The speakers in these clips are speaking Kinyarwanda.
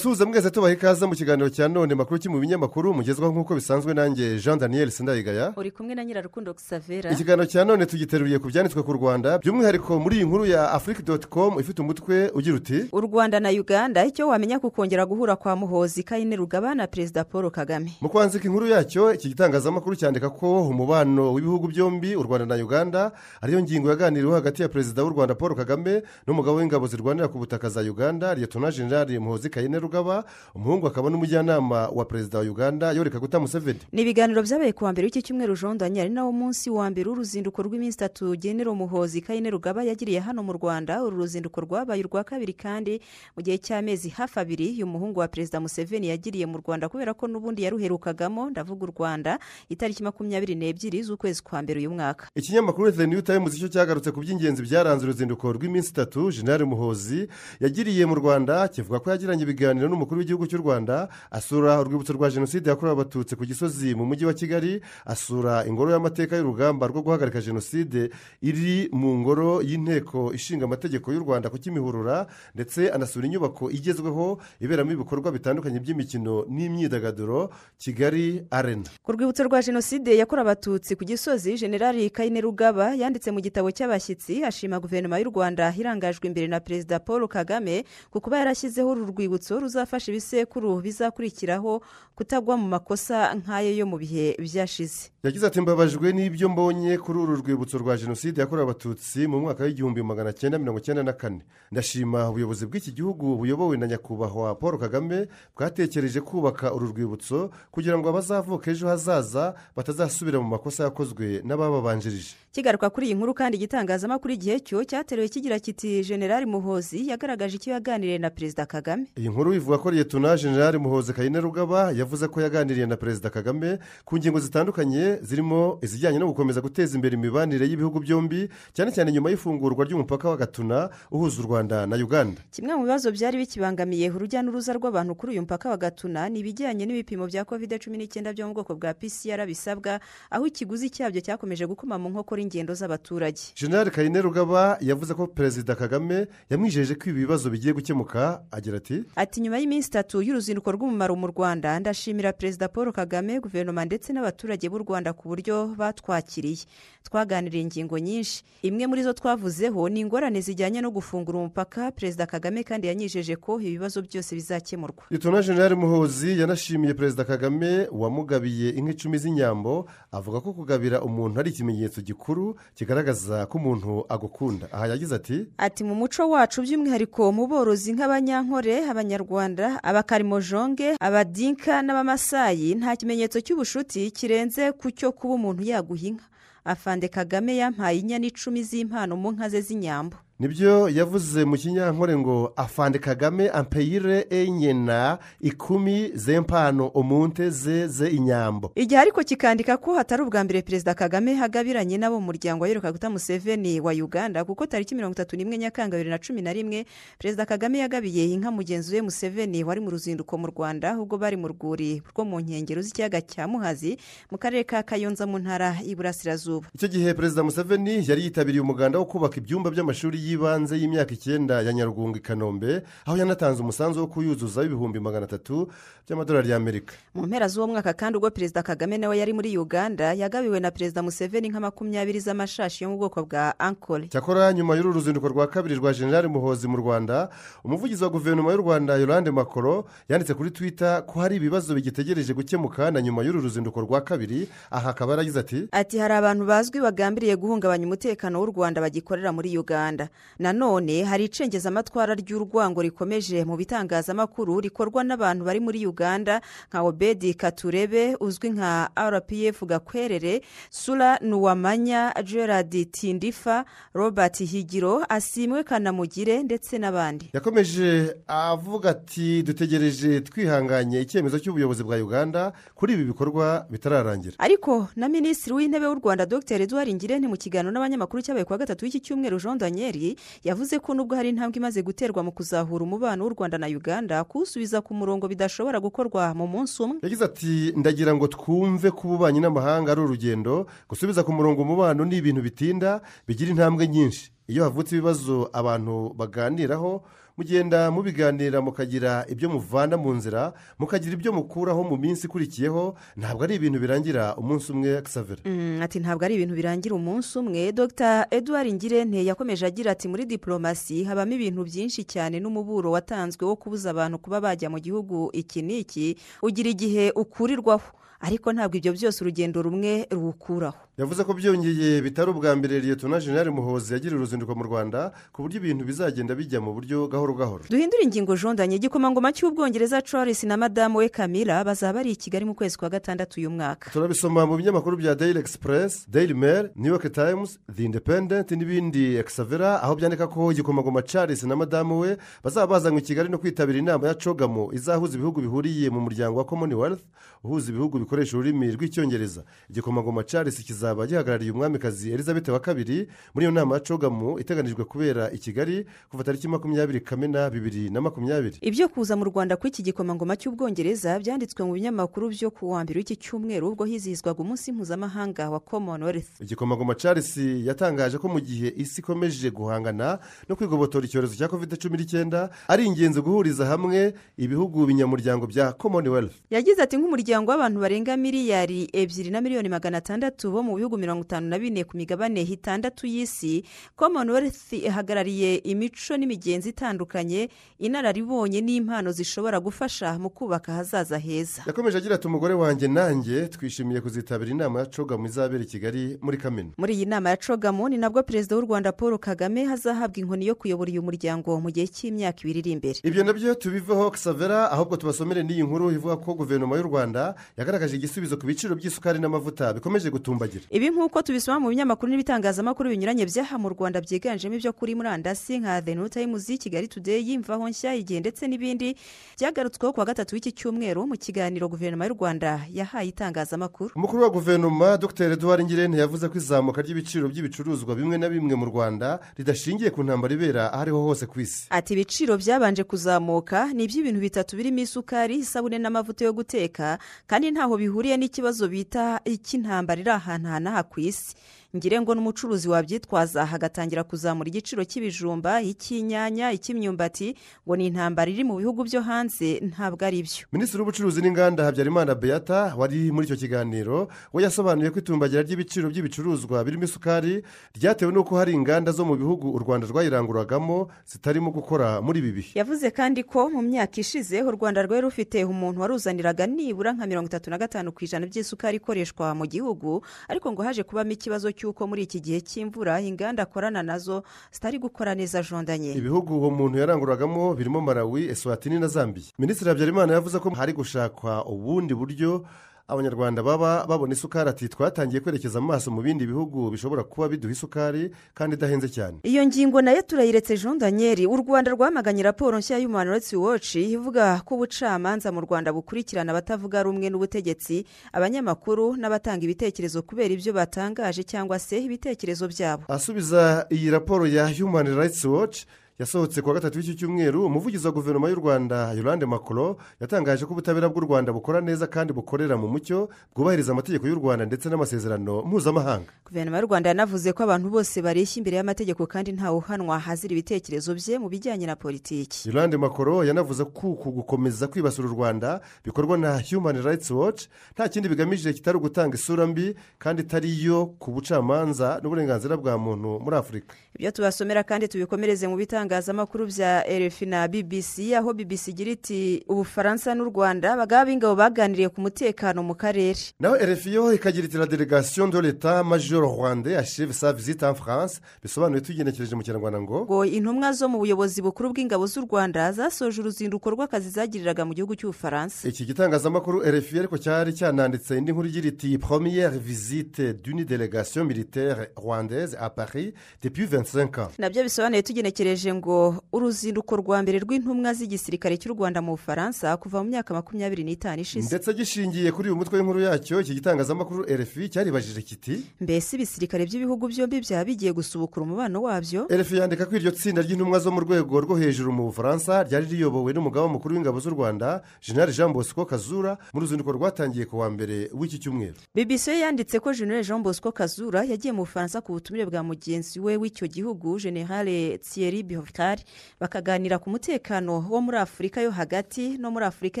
tubasuhuza mwese tubaha ikaze mu kiganiro cya none makuru ki mu binyamakuru mugezwaho nk'uko bisanzwe nanjye jean daniel sindayigaya. Uri kumwe na nyirarukundo gisavera ikiganiro cya none tugiteruriye ku byanditswe ku rwanda by'umwihariko muri iyi nkuru ya afurika doti komu ifite umutwe ugira uti u rwanda na uganda icyo wamenya ku kongera guhura kwa muhozi kayine rugaba na perezida paul kagame. Mu kwanzika inkuru yacyo iki gitangazamakuru cyandika ko umubano w'ibihugu byombi u rwanda na uganda ariyo ngingo yaganiriweho hagati ya perezida w'u rwanda paul kagame n'umugabo w'ingabo zirwanira ku butaka za uganda liyetona generali muhozi kayine rugaba umuhungu akaba n'umujyanama wa perezida wa uganda yoreka guta museveni. Ni ibiganiro byabaye ku wa mbere w'iki cyumweru jondanye ari nawo munsi wa mbere w'uruzinduko rw'iminsi itatu genero muhozi kayine rugaba yagiriye hano mu rwanda. Uru ruzinduko rwabaye urwa kabiri kandi mu gihe cy'amezi hafi abiri uyu muhungu wa perezida museveni yagiriye mu rwanda kubera ko n'ubundi yaruherukagamo ndavuga u rwanda itariki makumyabiri n'ebyiri z'ukwezi kwa mbere uyu mwaka. Ikinyamakuru the new times cyo cyagarutse ku by'ingenzi byaranze uruzinduko rw'iminsi itatu generali muhozi yagiriye mu rwanda kivuga ko yagiranye ibiganiro n'umukuru w'igihugu cy'u rwanda asura urwibutso rwa jenoside yakorewe abatutsi ku gisozi mu mujyi wa kigali asura ingoro y'amateka y'urugamba rwo guhagarika jenoside iri mu ngoro y'inteko ishinga amategeko y'u rwanda ku kimihurura ndetse anasura inyubako igezweho iberamo ibikorwa bitandukanye by'imikino n'imyidagaduro kigali arena. Ku rwibutso rwa jenoside yakorewe abatutsi ku gisozi generali kayine rugaba yanditse mu gitabo cy'abashyitsi ashima guverinoma y'u rwanda irangajwe imbere na perezida paul kagame ku kuba yarashyizeho uru rwibutso ruzafasha ibisekuru bizakurikiraho kutagwa mu makosa nk'ayo yo mu bihe byashize. Yagize ati mbabajwe n'ibyo mbonye kuri uru rwibutso rwa jenoside yakorewe abatutsi mu mwaka w'igihumbi magana cyenda mirongo icyenda na kane. Ndashima ubuyobozi bw'iki gihugu buyobowe na nyakubahwa paul kagame bwatekereje kubaka uru rwibutso kugira ngo abazavuka ejo hazaza batazasubira mu makosa yakozwe n'abababanjirije. Kigaruka kuri iyi nkuru kandi igitangazamakuru igihe cyo cyateruwe kigira kiti generali muhozi yagaragaje icyo yaganiriye na perezida kagame. Iyi nkuru ivuga ko liyetona generali muhozi kayine rugaba yavuze ko yaganiriye na perezida kagame ku ngingo zitandukanye zirimo izijyanye no gukomeza guteza imbere imibanire y'ibihugu byombi cyane cyane nyuma y'ifungurwa ry'umupaka wa gatuna uhuza u rwanda na uganda. Kimwe mu bibazo byari bikibangamiye urujya n'uruza rw'abantu kuri uyu mupaka wa gatuna ni ibijyanye n'ibipimo bya kovide cumi n'icyenda byo mu bwoko bwa pcr bisabwa aho ikiguzi cyabyo cyakomeje gukoma mu nkokora ingendo z'abaturage. Generali kayine rugaba yavuze ko perezida kagame yamwijeje ko ibi bibazo bigiye gukemuka agira ati nyuma y'iminsi itatu y'uruzinduko rw'umumaro mu rwanda ndashimira perezida paul kagame guverinoma ndetse n'abaturage b'u rwanda ku buryo batwakiriye. Twaganiriye ingingo nyinshi. Imwe muri zo twavuzeho ni ingorane zijyanye no gufungura umupaka. Perezida kagame kandi yanyijeje ko ibibazo byose bizakemurwa. Liyetona generali muhozi yanashimiye perezida kagame wamugabiye inka icumi z'inyambo avuga ko kugabira umuntu ari ikimenyetso gikuru kigaragaza ko umuntu agukunda. Aha yagize ati ati mu muco wacu by'umwihariko mu borozi nk'abanyankore abanyarwanda abakarimojong abadinka n'abamasayi. Nta kimenyetso cy'ubushuti kirenze ku cyo kuba umuntu yaguha inka. Afande kagame yampaye inyana icumi z'impano mu nka ze z'inyambo. Ni byo yavuze mu kinyankore ngo afande kagame ampeyire enyena ikumi zempano umunte ze ze inyambo. Igihe ariko kikandika ko hatari ubwa mbere perezida kagame hagabiranye n'abo mu muryango wa guta museveni wa uganda kuko tariki mirongo itatu n'imwe nyakanga bibiri na cumi na rimwe perezida kagame yagabiye inka mugenzi we museveni wari mu ruzinduko mu rwanda ubwo bari mu rwuri rwo mu nkengero z'ikiyaga cya muhazi mu karere ka kayonza mu ntara y'iburasirazuba. Icyo gihe perezida museveni yari yitabiriye umuganda wo kubaka ibyumba by'amashuri y'ibanze y'imyaka icyenda ya nyarugunga i kanombe aho yanatanze umusanzu wo kuyuzuza w'ibihumbi magana atatu by'amadolari y'amerika. Mu mpera z'uwo mwaka kandi ubwo perezida kagame nawe yari muri uganda yagabiwe na perezida museveni nka makumyabiri z'amashashi yo mu bwoko bwa ankore cyakora nyuma y'uru ruzinduko rwa kabiri rwa generali muhozi mu rwanda umuvugizi wa guverinoma y'u rwanda yorande makoro yanditse kuri twita ko hari ibibazo bigitegereje gukemuka na nyuma y'uru ruzinduko rwa kabiri. Aha akaba yaragize ati ati hari abantu bazwi bagambiriye guhungabanya umutekano w'u rwanda bagikorera muri uganda. Nanone hari icengezamatwara ry'urwango rikomeje mu bitangazamakuru rikorwa n'abantu bari muri uganda nka obedi katurebe uzwi nka rpf gakwerere sura nuwamanya gerard tindifa robert higiro asimwe kanamugire ndetse n'abandi. Yakomeje avuga ati dutegereje twihanganye icyemezo cy'ubuyobozi bwa uganda kuri ibi bikorwa bitararangira. Ariko na minisitiri w'intebe w'u rwanda dr eduard ngirente mu kiganiro n'abanyamakuru cyabaye kuwa gatatu w'iki cyumweru jean daniel yavuze ko nubwo hari intambwe imaze guterwa mu kuzahura umubano w'u rwanda na uganda kuwusubiza ku murongo bidashobora gukorwa mu munsi umwe. Yagize ati ndagira ngo twumve ko ububanyi n'amahanga ari urugendo. Gusubiza ku murongo umubano ni ibintu bitinda bigira intambwe nyinshi. Iyo havutse ibibazo abantu baganiraho mugenda mubiganira mukagira ibyo muvana mu nzira mukagira ibyo mukuraho mu minsi ikurikiyeho ntabwo ari ibintu birangira umunsi umwe savera Mm, ati ntabwo ari ibintu birangira umunsi umwe. Dr edouard ngirente yakomeje agira ati muri diporomasi habamo ibintu byinshi cyane n'umuburo watanzwe wo kubuza abantu kuba bajya mu gihugu iki n'iki. Ugira igihe ukurirwaho. Ariko ntabwo ibyo byose urugendo rumwe ruwukuraho. Yavuze ko byongeye bitari ubwa mbere liyetona jenali muhozi yagiriye uruzinduko mu rwanda ku buryo ibintu bizagenda bijya mu buryo gahoro gahoro. Duhindure ingingo jondanye. Igikomangoma cy'ubwongereza charles na madamu we camila bazaba bari i kigali mu kwezi kwa gatandatu uyu mwaka. Turabisoma mu binyamakuru bya daily express daily mail new york times the independent n'ibindi. Exavera aho byandika ko igikomangoma charles na madamu we bazaba bazanywe i kigali no kwitabira inama ya cogamo izahuza ibihugu bihuriye mu muryango wa commonwealth uhuza ibihugu bikoresha ururimi rw'icyongereza. Igikomangoma charles kizaba gihagarariye umwamikazi elizabeth wa kabiri muri iyo nama ya cogamo iteganijwe kubera i kigali kuva tariki makumyabiri kamena bibiri na makumyabiri. Ibyo kuza mu rwanda kw'iki gikomangoma cy'ubwongereza byanditswe mu binyamakuru byo ku wa mbere w'iki cyumweru ubwo hizihizwaga umunsi mpuzamahanga wa commonwealth. Igikomangoma charles yatangaje ko mu gihe isi ikomeje guhangana no kwigobotora icyorezo cya covid cumi n'icyenda ari ingenzi guhuriza hamwe ibihugu binyamuryango bya commonwealth. Yagize ati nk'umuryango w'abantu barenga miliyari ebyiri na miliyoni magana atandatu bo mu bihugu mirongo itanu na bine ku migabane itandatu y'isi commonwealth ihagarariye imico n'imigenzi itandukanye inararibonye n'impano zishobora gufasha mu kubaka ahazaza heza. Yakomeje agira ati umugore wanjye nanjye twishimiye kuzitabira inama ya cogamo izabera i kigali muri kamena. Muri iyi nama ya cogamo ni nabwo perezida w'u rwanda paul kagame hazahabwa inkoni yo kuyobora uyu muryango mu gihe cy'imyaka ibiri iri imbere. Ibyo na byo tubiveho savera ahubwo tubasomere n'iyi nkuru ivuga ko guverinoma y'u rwanda yagaragaje igisubizo ku biciro by'isukari n'amavuta bikomeje gutumbagira. Ibi nk'uko tubisoma mu binyamakuru n'ibitangazamakuru binyuranye by'aha mu rwanda byiganjemo ibyo kuri murandasi nka the new times kigali today imvaho nshya igihe ndetse n'ibindi byagarutsweho ku wa gatatu w'iki cyumweru mu kiganiro guverinoma y'u rwanda yahaye itangazamakuru. Umukuru wa guverinoma dr. Eduard ngirente yavuze ko izamuka ry'ibiciro by'ibicuruzwa bimwe na bimwe mu rwanda ridashingiye ku ntambara ibera aho ariho hose ku isi. Ati ibiciro byabanje kuzamuka ni iby'ibintu bitatu birimo isukari isabune n'amavuta yo guteka kandi ntaho bihuriye n'ikibazo bita icy'intambara iri ahantu hanaha ku isi. Ngire ngo n'umucuruzi wabyitwaza hagatangira kuzamura igiciro cy'ibijumba icy'inyanya icy'imyumbati ngo ni intambara iri mu bihugu byo hanze ntabwo ari byo. Minisitiri w'ubucuruzi n'inganda habyarimana beata wari muri icyo kiganiro we yasobanuye ko itumbagira ry'ibiciro by'ibicuruzwa birimo isukari ryatewe n'uko hari inganda zo mu bihugu u rwanda rwayiranguragamo zitarimo gukora muri ibi bihe. Yavuze kandi ko mu myaka ishize u rwanda rwari rufite umuntu waruzaniraga nibura nka mirongo itatu na gatanu ku ijana by'isukari ikoreshwa mu gihugu ariko ngo haje kubamo ikibazo cy'uko muri iki gihe cy'imvura inganda akorana na zo zitari gukora neza jondanye. Ibihugu uwo muntu yaranguragamo birimo malawi eswatini na zambia. Minisitiri habyarimana yavuze ko hari gushakwa ubundi buryo abanyarwanda baba babona isukari ati twatangiye kwerekeza amaso mu bindi bihugu bishobora kuba biduha isukari kandi idahenze cyane. Iyo ngingo na yo turayiretse jean daniel. U rwanda rwamaganye raporo nshya y'human rights watch ivuga ko ubucamanza mu rwanda bukurikirana abatavuga rumwe n'ubutegetsi abanyamakuru n'abatanga ibitekerezo kubera ibyo batangaje cyangwa se ibitekerezo byabo. Asubiza iyi raporo ya human rights watch yasohotse kuwa gatatu w'iki cyumweru umuvugizi wa guverinoma y'u rwanda yolande makoro yatangaje ko ubutabera bw'u rwanda bukora neza kandi bukorera mu mucyo bwubahiriza amategeko y'u rwanda ndetse n'amasezerano mpuzamahanga. Guverinoma y'u rwanda yanavuze ko abantu bose bareshya imbere y'amategeko kandi ntawe uhanwa hazira ibitekerezo bye mu bijyanye na politiki. Yolande makoro yanavuze ko uku gukomeza kwibasira u rwanda bikorwa na human rights watch nta kindi bigamije kitari ugutanga isura mbi kandi itari iyo ku bucamanza n'uburenganzira bwa muntu muri afurika ibyo tubasomera kandi tubikomereze mu bitangazamakuru bya rf na bbc aho bbc igira iti ubufaransa n'u rwanda abagabo b'ingabo baganiriye ku mutekano mu karere. Naho rf yo ikagira iti la delegation de l'etat major rwanda achieve sa visite en france. Bisobanuye tugenekereje mu kinyarwanda ngo ngo intumwa zo mu buyobozi bukuru bw'ingabo z'u rwanda zasoje uruzinduko rw'akazi zagiriraga mu gihugu cy'ubufaransa. Iki gitangazamakuru rf ariko cyari cyananditse indi nkuru igira iti première visite d'une délégation militaire rwandaise à paris depuis 25 ans. Nabyo bisobanuye tugenekereje ngo uruzinduko rwa mbere rw'intumwa z'igisirikare cy'u rwanda mu bufaransa kuva mu myaka makumyabiri n'itanu ishize. Ndetse gishingiye kuri uyu mutwe w'inkuru yacyo iki gitangazamakuru rfi cyaribajije kiti mbese ibisirikare by'ibihugu byombi byaba bigiye gusubukura umubano wabyo? Rfi yandika ko iryo tsinda ry'intumwa zo mu rwego rwo hejuru mu bufaransa ryari riyobowe n'umugaba mukuru w'ingabo z'u rwanda jenerali jean bosco kazura mu ruzinduko rwatangiye ku wa mbere w'iki cyumweru. Bbc yanditse ko jenerali jean bosco kazura yagiye mu bufaransa ku butumire bwa mugenzi we w'icyo gihugu generale thierry bihovkari bakaganira ku mutekano wo muri afurika yo hagati no muri afurika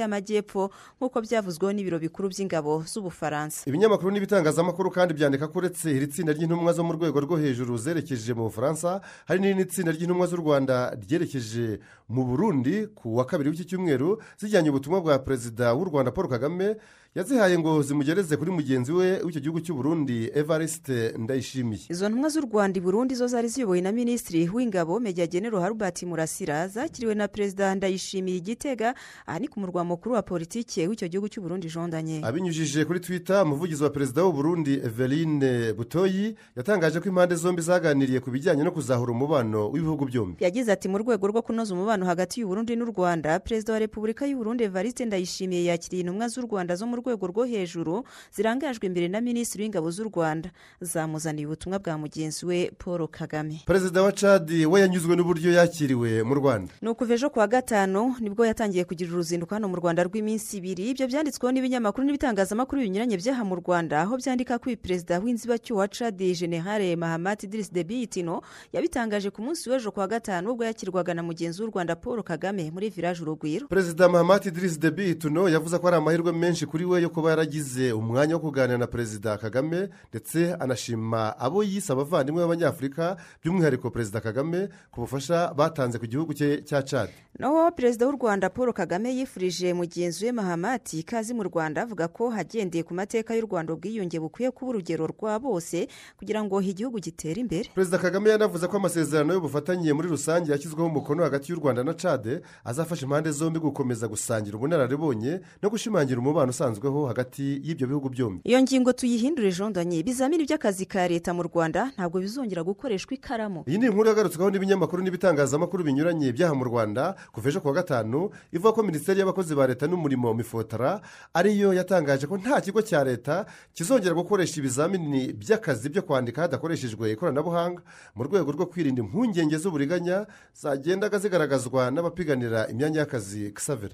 y'amajyepfo nk'uko byavuzweho n'ibiro bikuru by'ingabo z'ubufaransa. Ibinyamakuru n'ibitangazamakuru kandi byandika ko uretse iri tsinda ry'intumwa zo mu rwego rwo hejuru zerekeje mu bufaransa hari n'irindi tsinda ry'intumwa z'u rwanda ryerekeje mu burundi ku wa kabiri w'iki cyumweru zijyanye ubutumwa bwa perezida w'u rwanda paul kagame yazihaye ngo zimugereze kuri mugenzi we w'icyo gihugu cy'u burundi evariste ndayishimiye. Izo ntumwa z'u rwanda i burundi zo zari ziyobowe na minisitiri w'ingabo meja genero harubert murasira zakiriwe na perezida ndayishimiye igitega aha ni ku murwa mukuru wa politiki w'icyo gihugu cy'u burundi jean daniel abinyujije kuri twitter umuvugizi wa perezida w'u burundi eveline butoyi yatangaje ko impande zombi zaganiriye ku bijyanye no kuzahura umubano w'ibihugu byombi. Yagize ati mu rwego rwo kunoza umubano hagati y'u Burundi n'u rwanda perezida wa repubulika y'u Burundi evariste ndayishimiye yakiriye intumwa z'u rwanda zo mu rwego rwo hejuru zirangajwe imbere na minisitiri w'ingabo z'u rwanda. Zamuzaniye ubutumwa bwa mugenzi we paul kagame. Perezida wa cadi we yanyuzwe n'uburyo yakiriwe mu rwanda. Ni ukuva ejo kuwa gatanu ni bwo yatangiye kugira uruzinduko hano mu rwanda rw'iminsi ibiri. Ibyo byanditsweho n'ibinyamakuru n'ibitangazamakuru binyuranye by'aha mu rwanda aho byandika ko perezida w'inzibacyuho wa cadi generale mahamati dirisi de biyitino yabitangaje ku munsi w'ejo kuwa gatanu ubwo yakirwaga na mugenzi w'u rwanda paul kagame muri village urugwiro. Perezida mahamati dirisi de biyitino yavuze ko ari amahirwe menshi kuri we yo kuba yaragize umwanya wo kuganira na perezida kagame ndetse anashima abo yise abavandimwe b'abanyafurika by'umwihariko perezida kagame ku bufasha batanze ku gihugu cye cya cadi naho perezida w'u rwanda paul kagame yifurije mugenzi we mahamati ikaze mu rwanda avuga ko hagendeye ku mateka y'u rwanda ubwiyunge bukwiye kuba urugero rwa bose kugira ngo igihugu gitere imbere. Perezida kagame yanavuze ko amasezerano y'ubufatanye muri rusange yashyizweho umukono hagati y'u rwanda na cade azafasha impande zombi gukomeza gusangira ubunararibonye no gushimangira umubano usanzweho hagati y'ibyo bihugu byombi. Iyo ngingo tuyihindure jondanye ibizamini by'akazi ka leta mu rwanda ntabwo bizongera gukoreshwa ikaramu. Iyi ni inkuru yagarutsweho n'ibinyamakuru n'ibitangazamakuru binyuranye byaha mu rwanda kuva ejo kuwa gatanu ivuga ko minisiteri y'abakozi ba leta n'umurimo mifotara ariyo yatangaje ko nta kigo cya leta kizongera gukoresha ibizamini by'akazi byo kwandika hadakoreshejwe ikoranabuhanga mu rwego rwo kwirinda impungenge z'uburiganya zagendaga zigaragazwa n'abapiganira imyanya y'akazi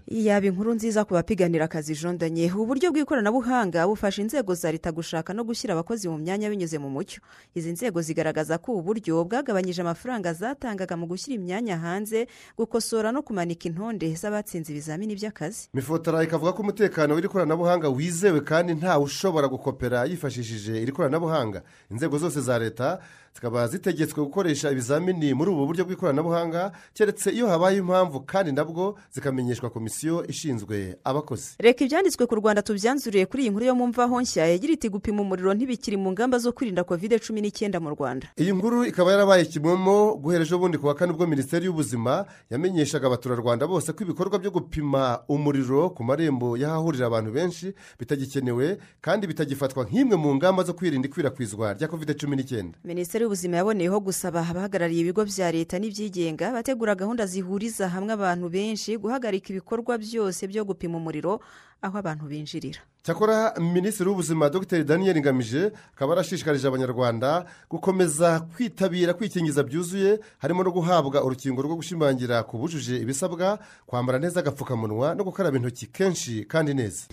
yaba inkuru nziza ku bapiganira akazi jondanye ubu buryo bw'ikoranabuhanga bufasha inzego za leta gushaka no gushyira abakozi mu myanya binyuze mu mucyo. Izi nzego zigaragaza ko ubu buryo bwagabanyije amafaranga zatangaga mu gushyira imyanya hanze gukosora no kumanika intonde z'abatsinze ibizamini by'akazi. Mifotara ikavuga ko umutekano w'iri koranabuhanga wizewe kandi ntawe ushobora gukopera yifashishije iri koranabuhanga. Inzego zose za leta zikaba zitegetswe gukoresha ibizamini muri ubu buryo bw'ikoranabuhanga keretse iyo habaye impamvu kandi nabwo zikamenyeshwa komisiyo ishinzwe abakozi. Reka ibyanditswe ku rwanda tubyanzuriye kuri iyi nkuru yo mu mvaho nshya yagira iti gupima umuriro ntibikiri mu ngamba zo kwirinda kovide cumi n'icyenda mu rwanda. Iyi nkuru ikaba yarabaye kimomo guhera ejo bundi ku wa kane ubwo minisiteri y'ubuzima yamenyeshaga abaturarwanda bose ko ibikorwa byo gupima umuriro ku marembo y'ahahurira abantu benshi bitagikenewe kandi bitagifatwa nk'imwe mu ngamba zo kwirinda ikwirakwizwa rya kovide cumi n'icyenda. Minisiteri y'ubuzima yaboneyeho gusaba abahagarariye ibigo bya leta n'ibyigenga bategura gahunda zihuriza hamwe abantu benshi guhagarika ibikorwa byose byo gupima umuriro aho abantu binjirira. Cyakora minisitiri w'ubuzima dr. Daniel ngamije akaba yarashishikarije abanyarwanda gukomeza kwitabira kwikingiza byuzuye harimo no guhabwa urukingo rwo gushimangira ku bujuje ibisabwa kwambara neza agapfukamunwa no gukaraba intoki kenshi kandi neza.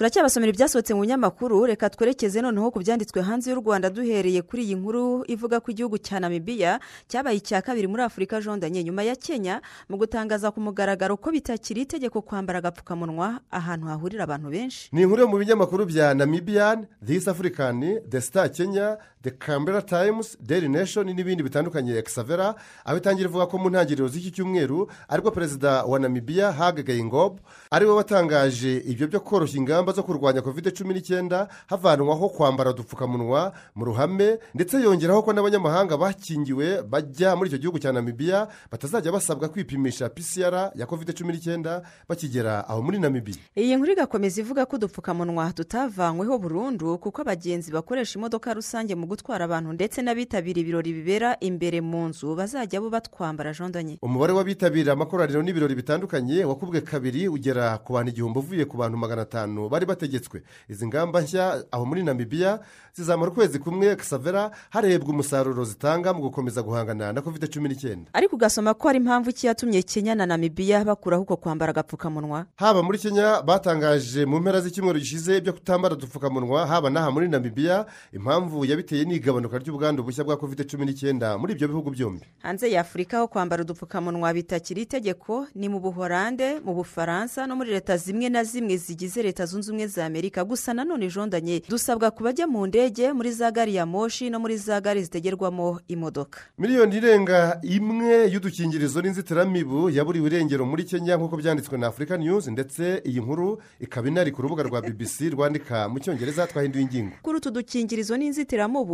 Turacyabasomera ibyasohotse mu binyamakuru reka twerekeze noneho ku byanditswe hanze y'u rwanda duhereye kuri iyi nkuru ivuga ko igihugu cya namibiya cyabaye icya kabiri muri afurika jondanye. Nyuma ya kenya mu gutangaza ku mugaragaro ko bitakiri itegeko kwambara agapfukamunwa ahantu hahurira abantu benshi. Ni inkuru yo mu binyamakuru bya namibiyani disi afurikani the star kenya the canberra times daily nation n'ibindi bitandukanye. Exavera aho itangira ivuga ko mu ntangiriro z'iki cyumweru ari bwo perezida wa namibiya hage gayingob ari we watangaje ibyo byo koroshya ingamba zo kurwanya covid cumi n'icyenda havanwaho kwambara udupfukamunwa mu ruhame ndetse yongeraho ko n'abanyamahanga bakingiwe bajya muri icyo gihugu cya namibiya batazajya basabwa kwipimisha pcr ya covid cumi n'icyenda bakigera aho muri namibiya iyi nkuru igakomeza ivuga ko udupfukamunwa tutavanyweho burundu kuko abagenzi bakoresha imodoka rusange mu gutwara abantu ndetse n'abitabira ibirori bibera imbere mu nzu bazajya bo batwambara jondanye umubare w'abitabira amakoraniro n'ibirori bitandukanye wakubwe kabiri ugera ku bantu igihumbi uvuye ku bantu magana atanu bari bategetswe. Izi ngamba nshya aho muri namibiya zizamara ukwezi kumwe savera harebwa umusaruro zitanga mu gukomeza guhangana na covid cumi n'icyenda. Ariko ugasoma ko hari impamvu ki yatumye kenya na namibiya bakuraho uko kwambara agapfukamunwa. Haba muri kenya batangaje mu mpera z'icyumweru gishize ibyo kutambara udupfukamunwa haba n'aha muri namibiya impamvu yabiteye ni igabanuka ry'ubwandu bushya bwa covid cumi n'icyenda muri ibyo bihugu byombi. Hanze ya afurika ho kwambara udupfukamunwa bitakiri itegeko ni mu buhorande mu bufaransa no muri leta zimwe na zimwe zigize leta zunze ubumwe za amerika. Gusa nanone jondanye dusabwa ku bajya mu ndege muri za gari ya moshi no muri za gari zitegerwamo imodoka. Miliyoni irenga imwe y'udukingirizo n'inzitiramibu yaburiwe irengero muri kenya nk'uko byanditswe na afurika news ndetse iyi nkuru ikaba inari ku rubuga rwa bbc rwandika mu cyongereza twahinduye ingingo. Kuri utu dukingirizo n'inzitiramubu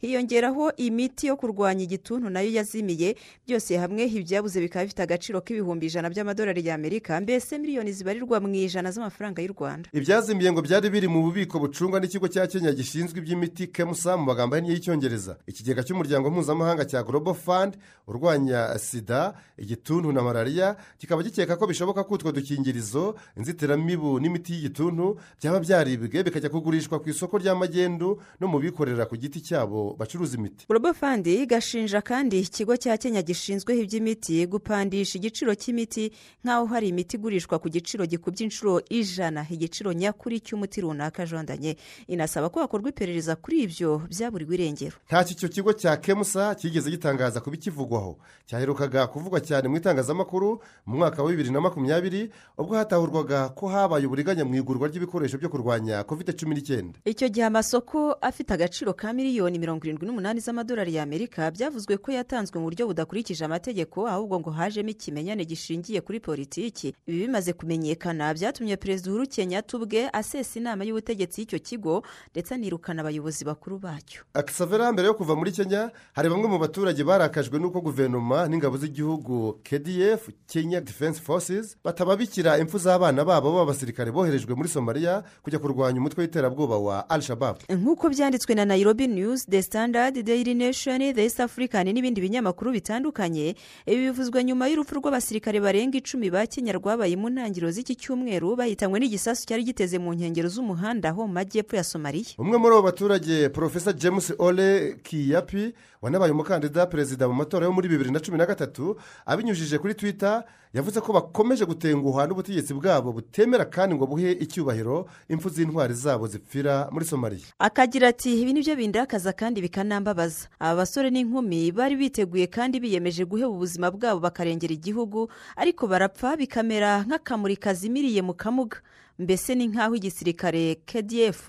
hiyongeraho imiti yo kurwanya igituntu na yo yazimiye byose hamwe ibyabuze bikaba bifite agaciro k'ibihumbi ijana by'amadolari y'amerika mbese miliyoni zibarirwa mu ijana z'amafaranga y'u rwanda. Ibyazimiye ngo byari biri mu bubiko bucungwa n'ikigo cya kenya gishinzwe iby'imiti kemusa mu magambo y'icyongereza ikigega cy'umuryango mpuzamahanga cya global fund urwanya sida igituntu na malariya kikaba gikeka ko bishoboka ko utwo dukingirizo inzitiramibu n'imiti y'igituntu byaba byaribwe bikajya kugurishwa ku isoko ry'amagendu no mu bikorera ku giti cyabo bacuruza imiti. Global fund igashinja kandi ikigo cya kenya gishinzwe iby'imiti gupandisha igiciro cy'imiti nk'aho hari imiti igurishwa ku giciro gikubye inshuro ijana. Igiciro nyakuri cy'umuti runaka jondanye inasaba ko hakorwa iperereza kuri ibyo byaburiwe irengero ntacyo icyo kigo cya kemusa kigeze gitangaza ku bikivugwaho. Cyaherukaga kuvugwa cyane mu itangazamakuru mu mwaka wa bibiri na makumyabiri ubwo hatahurwaga ko habaye uburiganya mu igurwa ry'ibikoresho byo kurwanya covid cumi n'icyenda. Icyo gihe amasoko afite agaciro ka miliyoni mirongo irindwi n'umunani z'amadolari y'amerika byavuzwe ko yatanzwe mu buryo budakurikije amategeko ahubwo ngo hajemo ikimenyane gishingiye kuri politiki. Ibi bimaze kumenyekana byatumye perezida uhuru kenyatta ubwe asesa inama y'ubutegetsi y'icyo kigo ndetse anirukana abayobozi bakuru bacyo. Akisavera mbere yo kuva muri kenya hari bamwe mu baturage barakajwe n'uko guverinoma n'ingabo z'igihugu kdf kenya defense forces batababikira impfu z'abana babo b'abasirikare boherejwe muri somaliya kujya kurwanya umutwe w'iterabwoba wa al shabab nk'uko byanditswe na nairobi news the standard daily nation the east african n'ibindi binyamakuru bitandukanye. Ibi bivuzwe nyuma y'urupfu rw'abasirikare barenga icumi ba kenya rwabaye mu ntangiriro z'iki cyumweru bahitanywe n'igisasu cyari giteze mu nkengero z'umuhanda ho mu majyepfo ya somaliya umwe muri abo baturage porofesa james ole kiyapi wanabaye umukandida perezida mu matora yo muri bibiri na cumi na gatatu abinyujije kuri twitter yavuze ko bakomeje gutenguha n'ubutegetsi bwabo butemera kandi ngo buhe icyubahiro impfu z'intwari zabo zipfira muri somaliya akagira ati ibi ni byo bindakaza kandi bikanambabaza. Aba basore n'inkumi bari biteguye kandi biyemeje guheba ubuzima bwabo bakarengera igihugu ariko barapfa bikamera nk'akamuri kazimiriye mu kamuga. Mbese ni nk'aho igisirikare kdf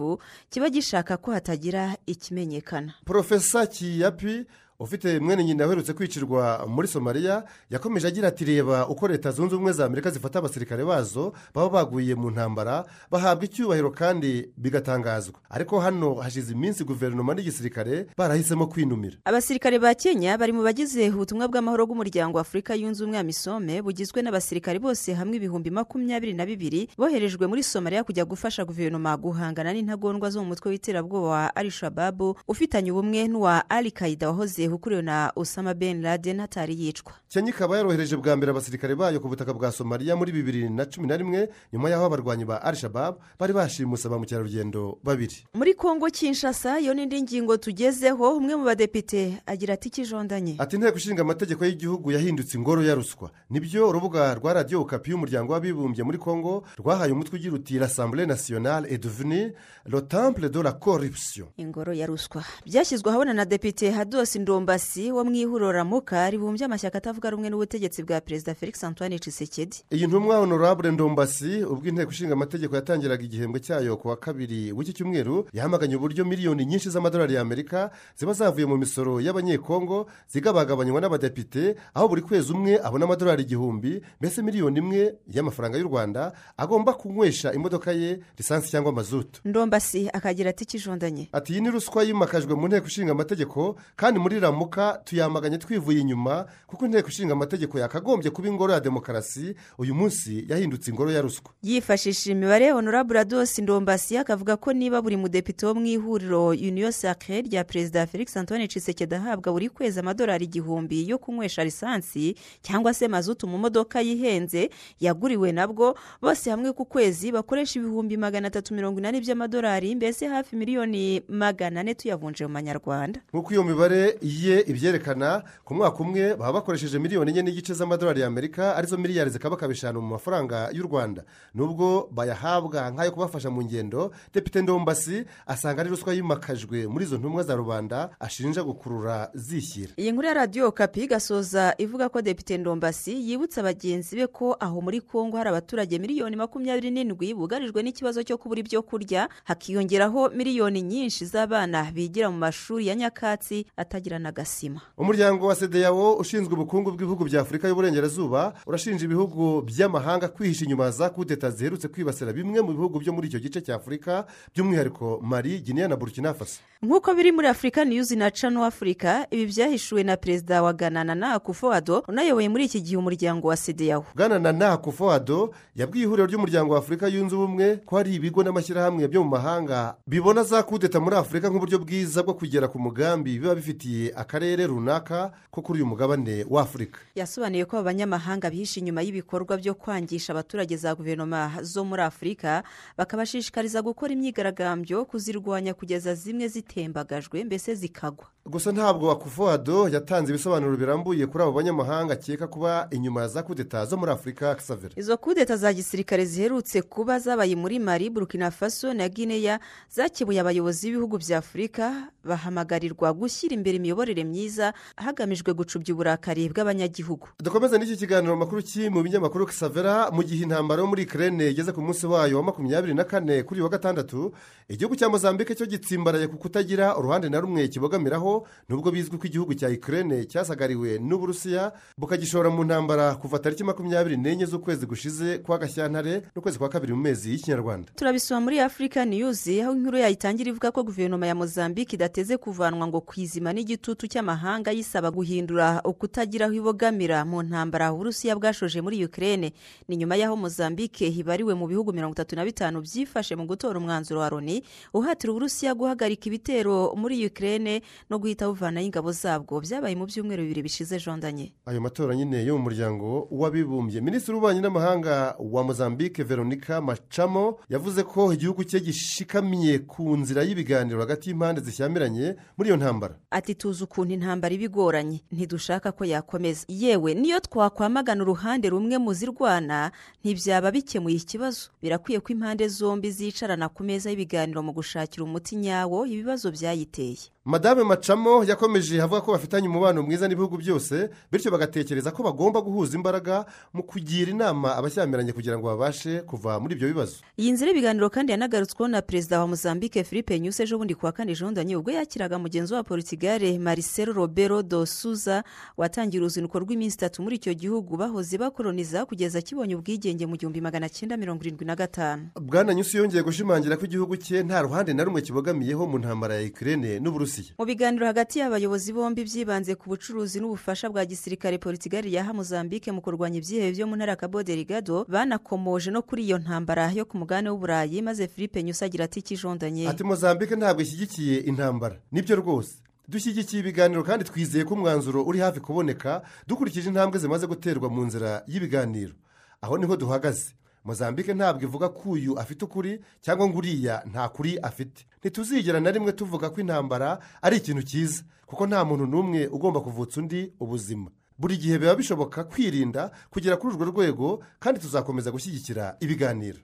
kiba gishaka ko hatagira ikimenyekana. Porofesa kiyapi ufite mwene nyina aherutse kwicirwa muri somaliya yakomeje agira ati reba uko leta zunze ubumwe za amerika zifata abasirikare bazo baba baguye mu ntambara bahabwa icyubahiro kandi bigatangazwa. Ariko hano hashize iminsi guverinoma n'igisirikare barahisemo kwinumira. Abasirikare ba kenya bari mu bagize ubutumwa bw'amahoro bw'umuryango wa afurika yunze ubumwe ya misome bugizwe n'abasirikare bose hamwe ibihumbi makumyabiri na bibiri boherejwe muri somaliya kujya gufasha guverinoma guhangana n'intagondwa zo mu mutwe w'iterabwoba wa al shababu ufitanye ubumwe n'uwa al qaida wahoze ukuriwe na usama ben laden atari yicwa. Kenya ikaba yarohereje bwa mbere abasirikare bayo ku butaka bwa somaliya muri bibiri na cumi na rimwe nyuma y'aho abarwanyi ba al shabab bari bashimuse ba mukerarugendo babiri. Muri kongo kinshasa iyo n'indi ngingo tugezeho umwe mu badepite agira ati ikijondanye ati inteko ishinga amategeko y'igihugu yahindutse ingoro ya ruswa. Nibyo urubuga rwa radiyo kapi y'umuryango w'abibumbye muri kongo rwahaye umutwe ugira uti rasambure nasiyonale eduvini le temple de la corruption. Ingoro ya ruswa. Byashyizwe ahabona na depite hadosi ndo ndombasi wo mu ihuriro ramuka ribumbye amashyaka atavuga rumwe n'ubutegetsi bwa perezida felix antoine Tshisekedi. Iyi ntumwa honorable ndombasi ubwo inteko ishinga amategeko yatangiraga igihembwe cyayo ku wa kabiri w'iki cyumweru yahamaganye uburyo miliyoni nyinshi z'amadolari y'amerika ziba zavuye mu misoro y'abanyekongo zigabagabanywa n'abadepite aho buri kwezi umwe abona amadolari igihumbi mbese miliyoni imwe y'amafaranga y'u rwanda agomba kunywesha imodoka ye lisansi cyangwa mazutu. Ndombasi akagira ati kijondanye ati iyi ni ruswa yimakajwe mu nteko ishinga amategeko kandi muri ramuka tuyamaganye twivuye inyuma kuko inteko ishinga amategeko yakagombye kuba ingoro ya demokarasi uyu munsi yahindutse ingoro ya ruswa. Yifashishije imibare honorable adosi ndombasi akavuga ko niba buri mudepite wo mu ihuriro uniyo sacre rya perezida felix antoine Tshisekedi ahabwa buri kwezi amadolari igihumbi yo kunywesha lisansi cyangwa se mazutu mu modoka yihenze yaguriwe nabwo bose hamwe ku kwezi bakoresha ibihumbi magana atatu mirongo inani by'amadolari mbese hafi miliyoni magana ane tuyavunje mu manyarwanda. Nk'uko iyo mibare ibyerekana ku mwaka umwe baba bakoresheje miliyoni enye n'igice z'amadolari y'amerika ari zo miliyari zikabakaba eshanu mu mafaranga y'u rwanda. Nubwo bayahabwa nk'ayo kubafasha mu ngendo depite ndombasi asanga ari ruswa yimakajwe muri izo ntumwa za rubanda ashinja gukurura zishyira. Iyi nkuru ya radiyo kapi igasoza ivuga ko depite ndombasi yibutsa bagenzi be ko aho muri kongo hari abaturage miliyoni makumyabiri n'indwi bugarijwe n'ikibazo cyo kubura ibyo kurya hakiyongeraho miliyoni nyinshi z'abana bigira mu mashuri ya nyakatsi atagira n'agasima umuryango wa sedeyawo ushinzwe ubukungu bw'ibihugu bya afurika y'uburengerazuba urashinja ibihugu by'amahanga kwihisha inyuma za kudeta ziherutse kwibasira bimwe mu bihugu byo muri icyo gice cya afurika by'umwihariko mari guinea na burkina faso. Nk'uko biri muri afurika niyuzi na cano afurika ibi byahishuwe na perezida wa ganana na akufowado unayoboye muri iki gihe umuryango wa sedeyawo. Bwana na nakufowado yabwiye ihuriro ry'umuryango wa afurika yunze ubumwe ko hari ibigo n'amashyirahamwe byo mu mahanga bibona za kudeta muri afurika nk'uburyo bwiza bwo kugera ku mugambi biba bifitiye akarere runaka ko kuri uyu mugabane wa afurika yasobanuye ko abanyamahanga bihishe inyuma y'ibikorwa byo kwangisha abaturage za guverinoma zo muri afurika bakabashishikariza gukora imyigaragambyo kuzirwanya kugeza zimwe zitembagajwe mbese zikagwa. Gusa ntabwo akufowado yatanze ibisobanuro birambuye kuri abo banyamahanga akeka kuba inyuma za kudeta zo muri afurika kisavera izo kudeta za gisirikare ziherutse kuba zabaye muri mari burkina faso na guinea zakemuye abayobozi b'ibihugu bya afurika bahamagarirwa gushyira imbere imiyoborere myiza hagamijwe gucubya uburakari bw'abanyagihugu. Dukomeze n'iki kiganiro makuru ki mu binyamakuru kisavera mu gihe intambara yo muri ikirere igeze ku munsi wayo wa makumyabiri na kane kuri wa gatandatu igihugu cya mozambique cyo gitsimbaraye ku kutagira uruhande na rumwe kibogamiraho nubwo bizwi ko igihugu cya ikirere cyasagariwe n'uburusiya bukagishora mu ntambara kuva tariki makumyabiri n'enye z'ukwezi gushize kwa gashyantare n'ukwezi kwa kabiri mu mezi y'ikinyarwanda. Turabisoma muri afurika niyuzi aho inkuru yayitangira ivuga ko guverinoma ya mozambique idateze kuvanwa ngo kwizima n'igitutu cy'amahanga yisaba guhindura ukutagira aho ibogamira mu ntambara uburusiya bwashoje muri ukirere ni nyuma y'aho mozambique hibariwe mu bihugu mirongo itatu na bitanu byifashe mu gutora umwanzuro wa loni uhatira uburusiya guhagarika ibitero muri ukirere no guhita buvanaho ingabo zabwo. Byabaye mu byumweru bibiri bishize jondanye. Ayo matora nyine yo mu muryango w'abibumbye. Minisitiri w'ububanyi n'amahanga wa mozambique veronica macamo yavuze ko igihugu cye gishikamiye ku nzira y'ibiganiro hagati y'impande zishyamiranye muri iyo ntambara. Ati tuzi ukuntu intambara iba igoranye. Ntidushaka ko yakomeza. Yewe niyo twakwamagana uruhande rumwe mu zirwana ntibyaba bikemuye ikibazo. Birakwiye ko impande zombi zicarana ku meza y'ibiganiro mu gushakira umuti nyawo ibibazo byayiteye. Madame macamo yakomeje avuga ko bafitanye umubano mwiza n'ibihugu byose bityo bagatekereza ko bagomba guhuza imbaraga mu kugira inama abashyamiranye kugira ngo babashe kuva muri ibyo bibazo. Iyi nzira y'ibiganiro kandi yanagarutsweho na perezida wa mozambique philippe nyuse ejo bundi kuwa kane jondanye ubwo yakiraga mugenzi wa portugal marcelo robero do suza watangiye uruzinduko rw'iminsi itatu muri icyo gihugu bahoze bakoroniza kugeza kibonye ubwigenge mu gihumbi magana cyenda mirongo irindwi na gatanu. Bwana nyusi yongeye gushimangira ko igihugu cye nta ruhande na rumwe kibogamiyeho mu ntambara ya ikirere n'uburusiya. Mu biganiro hagati y'abayobozi bombi byibanze ku bucuruzi n'ubufasha bwa gisirikare portugal yaha mozambique mu kurwanya ibyihebe byo mu ntara delgado banakomoje no kuri iyo ntambara yo ku mugabane w'uburayi maze philippe nyusi agira ati kijondanye. Ati mozambique ntabwo ishyigikiye intambara. Nibyo rwose. Dushyigikiye ibiganiro kandi twizeye ko umwanzuro uri hafi kuboneka dukurikije intambwe zimaze guterwa mu nzira y'ibiganiro. Aho ni ho duhagaze. Mozambique ntabwo ivuga ko uyu afite ukuri cyangwa ngo uriya nta kuri afite. Ntituzigera na rimwe tuvuga ko intambara ari ikintu cyiza kuko nta muntu n'umwe ugomba kuvutsa undi ubuzima. Buri gihe biba bishoboka kwirinda kugera kuri urwo rwego kandi tuzakomeza gushyigikira ibiganiro.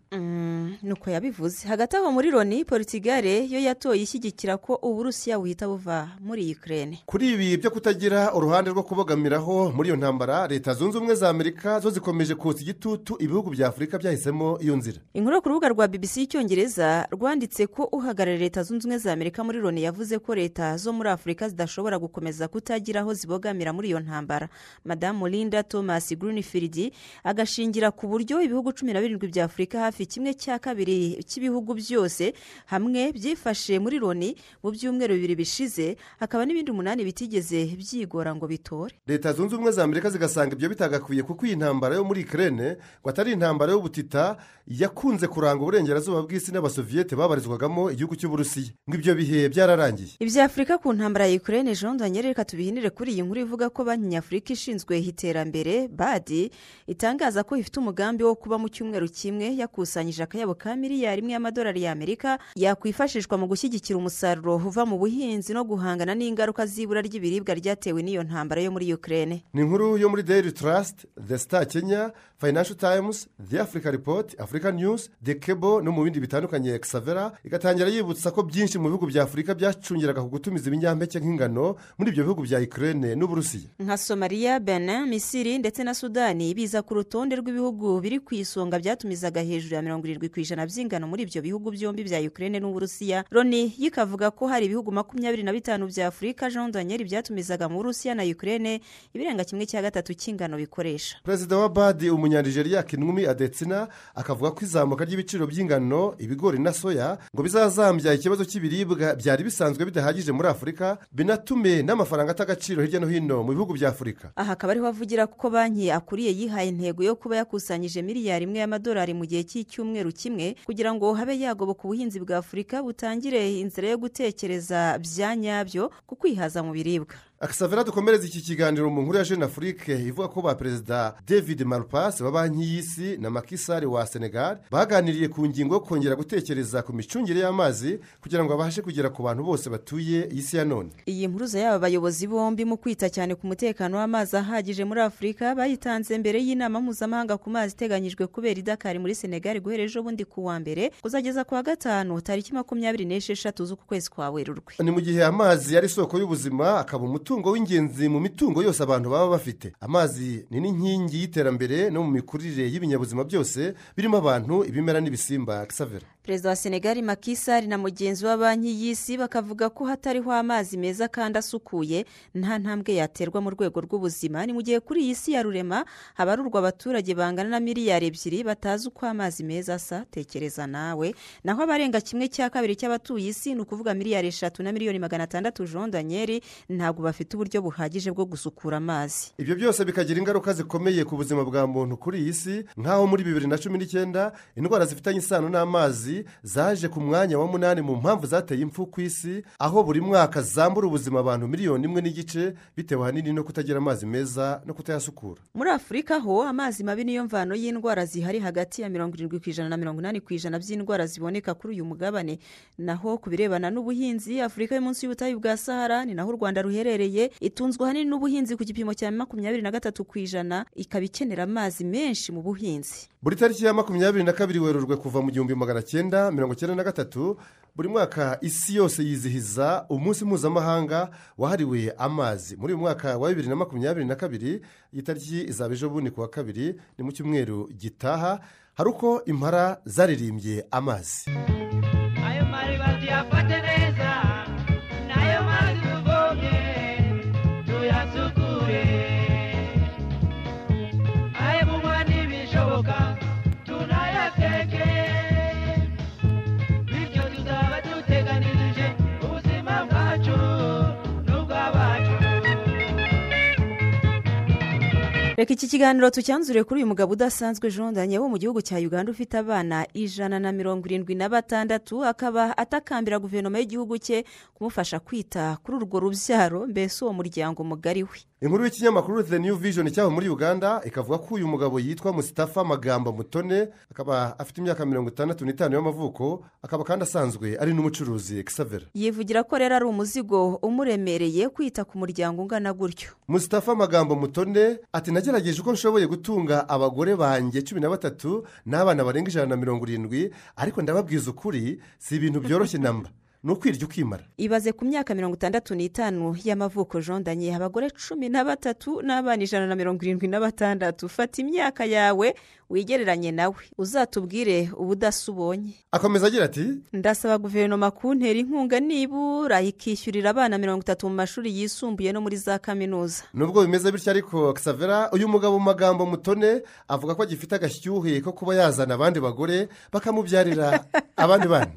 Nuko yabivuze. Hagati aho muri loni politigare yo yatoye ishyigikira ko uburusiya buhita buva muri ukraine. Kuri ibi byo kutagira uruhande rwo kubogamiraho muri iyo ntambara leta zunze ubumwe za amerika zo zikomeje kotsa igitutu ibihugu bya afurika byahisemo iyo nzira. Inkuru ku rubuga rwa bbc y'icyongereza rwanditse ko uhagarariye leta zunze ubumwe za amerika muri loni yavuze ko leta zo muri afurika zidashobora gukomeza kutagira aho zibogamira muri iyo ntambara. Madamu linda thomas greenfield agashingira ku buryo ibihugu cumi na birindwi bya afurika hafi kimwe cya kabiri cy'ibihugu byose hamwe byifashe muri loni mu byumweru bibiri bishize hakaba n'ibindi umunani bitigeze byigora ngo bitore. Leta zunze ubumwe za amerika zigasanga ibyo bitagakwiye kuko iyi ntambara yo muri ikirere ngo atari intambara y'ubutita yakunze kuranga uburengerazuba bw'isi n'abasoviyete babarizwagamo igihugu cy'uburusiya. Ngo ibyo bihe byararangiye. Ibya afurika ku ntambara ya ukraine jean daniel reka tubihinire kuri iyi nkuru ivuga ko banki nyafurika ishinzwe iterambere badi itangaza ko ifite umugambi wo kuba mu cyumweru kimwe yakusanyije akayabo ka miliyari imwe y'amadolari y'amerika yakwifashishwa mu gushyigikira umusaruro uva mu buhinzi no guhangana n'ingaruka z'ibura ry'ibiribwa ryatewe n'iyo ntambara yo muri ukraine. Ni inkuru yo muri daily trust the star kenya financial times the africa report africa news the cable no mu bindi bitandukanye. Xavera igatangira yibutsa ko byinshi mu bihugu bya afurika byacungiraga ku gutumiza ibinyampeke nk'ingano muri ibyo bihugu bya ukraine n'uburusiya. Nka somaliya benin misiri ndetse na sudani biza ku rutonde rw'ibihugu biri ku isonga byatumizaga hejuru ya mirongo irindwi ku ijana by'ingano muri ibyo bihugu byombi bya ukraine n'uburusiya. Loni yikavuga ko hari ibihugu makumyabiri na bitanu bya afurika jean daniel byatumizaga mu burusiya na ukraine ibirenga kimwe cya gatatu cy'ingano bikoresha. Perezida wa badi umunyanigeriya kinumi adetsina akavuga ko izamuka ry'ibiciro by'ingano ibigori na soya ngo bizazambya ikibazo cy'ibiribwa byari bisanzwe bidahagije muri afurika binatume n'amafaranga ata agaciro hirya no hino mu bihugu bya afurika. Aha akaba ariho avugira ko banki akuriye yihaye intego yo kuba yakusanyije miliyari imwe y'amadolari mu gihe cy'icyumweru kimwe kugira ngo habe yagoboka ubuhinzi bwa afurika butangire inzira yo gutekereza bya nyabyo ku kwihaza mu biribwa. Akisavera dukomereza iki kiganiro mu nkuru ya jeune afurike ivuga ko ba perezida david malpas wa banki y'isi na makisari wa senegal baganiriye ku ngingo yo kongera gutekereza ku micungire y'amazi kugira ngo babashe kugera ku bantu bose batuye isi ya none. Iyi mpuruza y'aba bayobozi bombi mu kwita cyane ku mutekano w'amazi ahagije muri afurika bayitanze mbere y'inama mpuzamahanga ku mazi iteganyijwe kubera idakari muri senegal guhera ejo bundi ku wa mbere kuzageza ku wa gatanu tariki makumyabiri n'esheshatu z'uku kwezi kwa werurwe. Ni mu gihe amazi ari isoko y'ubuzima akaba umutungo w'ingenzi mu mitungo yose abantu baba bafite. Amazi ni n'inkingi y'iterambere no mu mikurire y'ibinyabuzima byose birimo abantu ibimera n'ibisimba. Kisavera perezida wa senegali makisari na mugenzi wa banki y'isi bakavuga ko hatariho amazi meza kandi asukuye nta ntambwe yaterwa mu rwego rw'ubuzima. Ni mu gihe kuri iyi si ya rurema habarurwa abaturage bangana na miliyari ebyiri batazi uko amazi meza asa tekereza nawe. Naho abarenga kimwe cya kabiri cy'abatuye isi ni ukuvuga miliyari eshatu na miliyoni magana atandatu jean daniel ntabwo bafite uburyo buhagije bwo gusukura amazi. Ibyo byose bikagira ingaruka zikomeye ku buzima bwa muntu kuri iyi si. Nk'aho muri bibiri na cumi n'icyenda indwara zifitanye isano n'amazi zaje ku mwanya wa munani mu mpamvu zateye impfu ku isi aho buri mwaka zambura ubuzima abantu miliyoni imwe n'igice bitewe ahanini no kutagira amazi meza no kutayasukura. Muri afurika ho amazi mabi niyo mvano y'indwara zihari hagati ya mirongo irindwi ku ijana na mirongo inani ku ijana by'indwara ziboneka kuri uyu mugabane. Naho ku birebana n'ubuhinzi afurika yo munsi y'ubutayu bwa sahara ni naho u rwanda ruherereye itunzwe ahanini n'ubuhinzi ku gipimo cya makumyabiri na gatatu ku ijana ikaba ikenera amazi menshi mu buhinzi. Buri tariki ya makumyabiri na kabiri werurwe kuva mu gihumbi magana cyenda mirongo icyenda na gatatu buri mwaka isi yose yizihiza umunsi mpuzamahanga wahariwe amazi. Muri uyu mwaka wa bibiri na makumyabiri na kabiri iyi tariki izaba ejo bundi ku wa kabiri ni mu cyumweru gitaha hari uko impara zaririmbye amazi. Reka iki kiganiro tucyanzure kuri uyu mugabo udasanzwe jondanye wo mu gihugu cya uganda ufite abana ijana na mirongo irindwi na batandatu akaba atakambira guverinoma y'igihugu cye kumufasha kwita kuri urwo rubyaro mbese uwo muryango mugari we. Inkuru y'ikinyamakuru the new vision cyabo muri uganda ikavuga ko uyu mugabo yitwa musitafa magambo mutone akaba afite imyaka mirongo itandatu n'itanu y'amavuko akaba kandi asanzwe ari n'umucuruzi kisavera yivugira ko rero ari umuzigo umuremereye kwita ku muryango ungana gutyo. Musitafa magambo mutone ati nagerageje uko nshoboye gutunga abagore banjye cumi na batatu n'abana barenga ijana na mirongo irindwi ariko ndababwiza ukuri si ibintu byoroshye namba ni ukwirya ukimara. Ibaze ku myaka mirongo itandatu n'itanu y'amavuko jondanye abagore cumi na batatu n'abana ijana na mirongo irindwi na batandatu. Fata imyaka yawe wigereranye nawe. Uzatubwire ubudasa ubonye akomeza agira ati ndasaba guverinoma kuntera inkunga nibura ikishyurira abana mirongo itatu mu mashuri yisumbuye no muri za kaminuza. Nubwo bimeze bityo ariko kisavera uyu mugabo mu magambo mutone avuga ko agifite agashyuhe ko kuba yazana abandi bagore bakamubyarira abandi bana.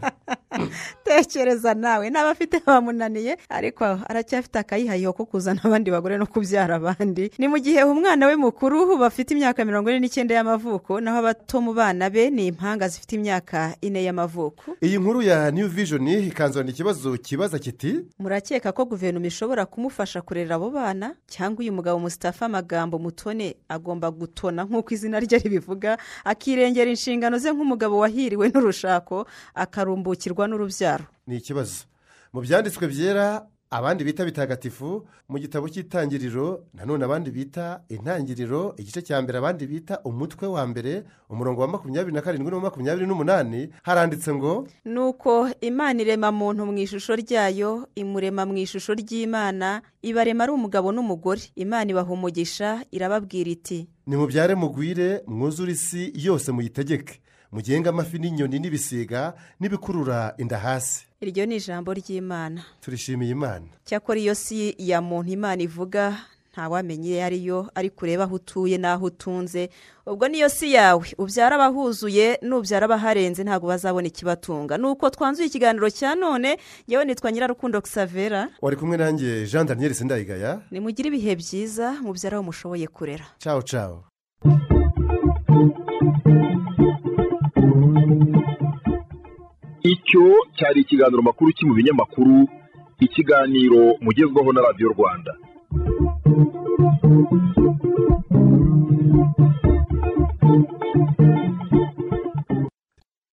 tekereza nawe. N'aba afite bamunaniye ariko aracyafite akayihayiho ko kuzana abandi bagore no kubyara abandi. Ni mu gihe umwana we mukuru bafite imyaka mirongo ine n'icyenda y'amavuko naho abato mu bana be ni impanga zifite imyaka ine y'amavuko. Iyi nkuru ya new vision ikanzanira ikibazo kibaza kiti murakeka ko guverinoma ishobora kumufasha kurera abo bana cyangwa uyu mugabo musitafa amagambo mutone agomba gutona nk'uko izina rye ribivuga akirengera inshingano ze nk'umugabo wahiriwe n'urushako akarumbukirwa n'urubyaro. Ni ikibazo. Mu byanditswe byera abandi bita bitagatifu mu gitabo cy'itangiriro nanone abandi bita intangiriro igice cya mbere abandi bita umutwe wa mbere umurongo wa makumyabiri na karindwi na makumyabiri n'umunani haranditse ngo ni uko imana irema muntu mu ishusho ryayo imurema mu ishusho ry'imana ibarema ari umugabo n'umugore. Imana ibaha umugisha irababwira iti nimubyare mugwire mwuzure isi yose muyitegeke. Mugenge amafi n'inyoni n'ibisiga n'ibikurura inda hasi. Iryo ni ijambo ry'imana. Turishimiye imana. Cyakora iyo si ya muntu imana ivuga ntawamenye iyo ariyo ari kureba aho utuye n'aho utunze. Ubwo niyo si yawe. Ubyara abahuzuye nubyara abaharenze ntabwo bazabona ikibatunga. Nuko twanzuye ikiganiro cya none yewe nitwa nyirarukundo kisavera wari kumwe nanjye jean daniel sindayigaya. Nimugire ibihe byiza mubyara aho mushoboye kurera. Cawo cawo icyo cyari ikiganiro makuru mu binyamakuru ikiganiro mugezwaho na radiyo rwanda.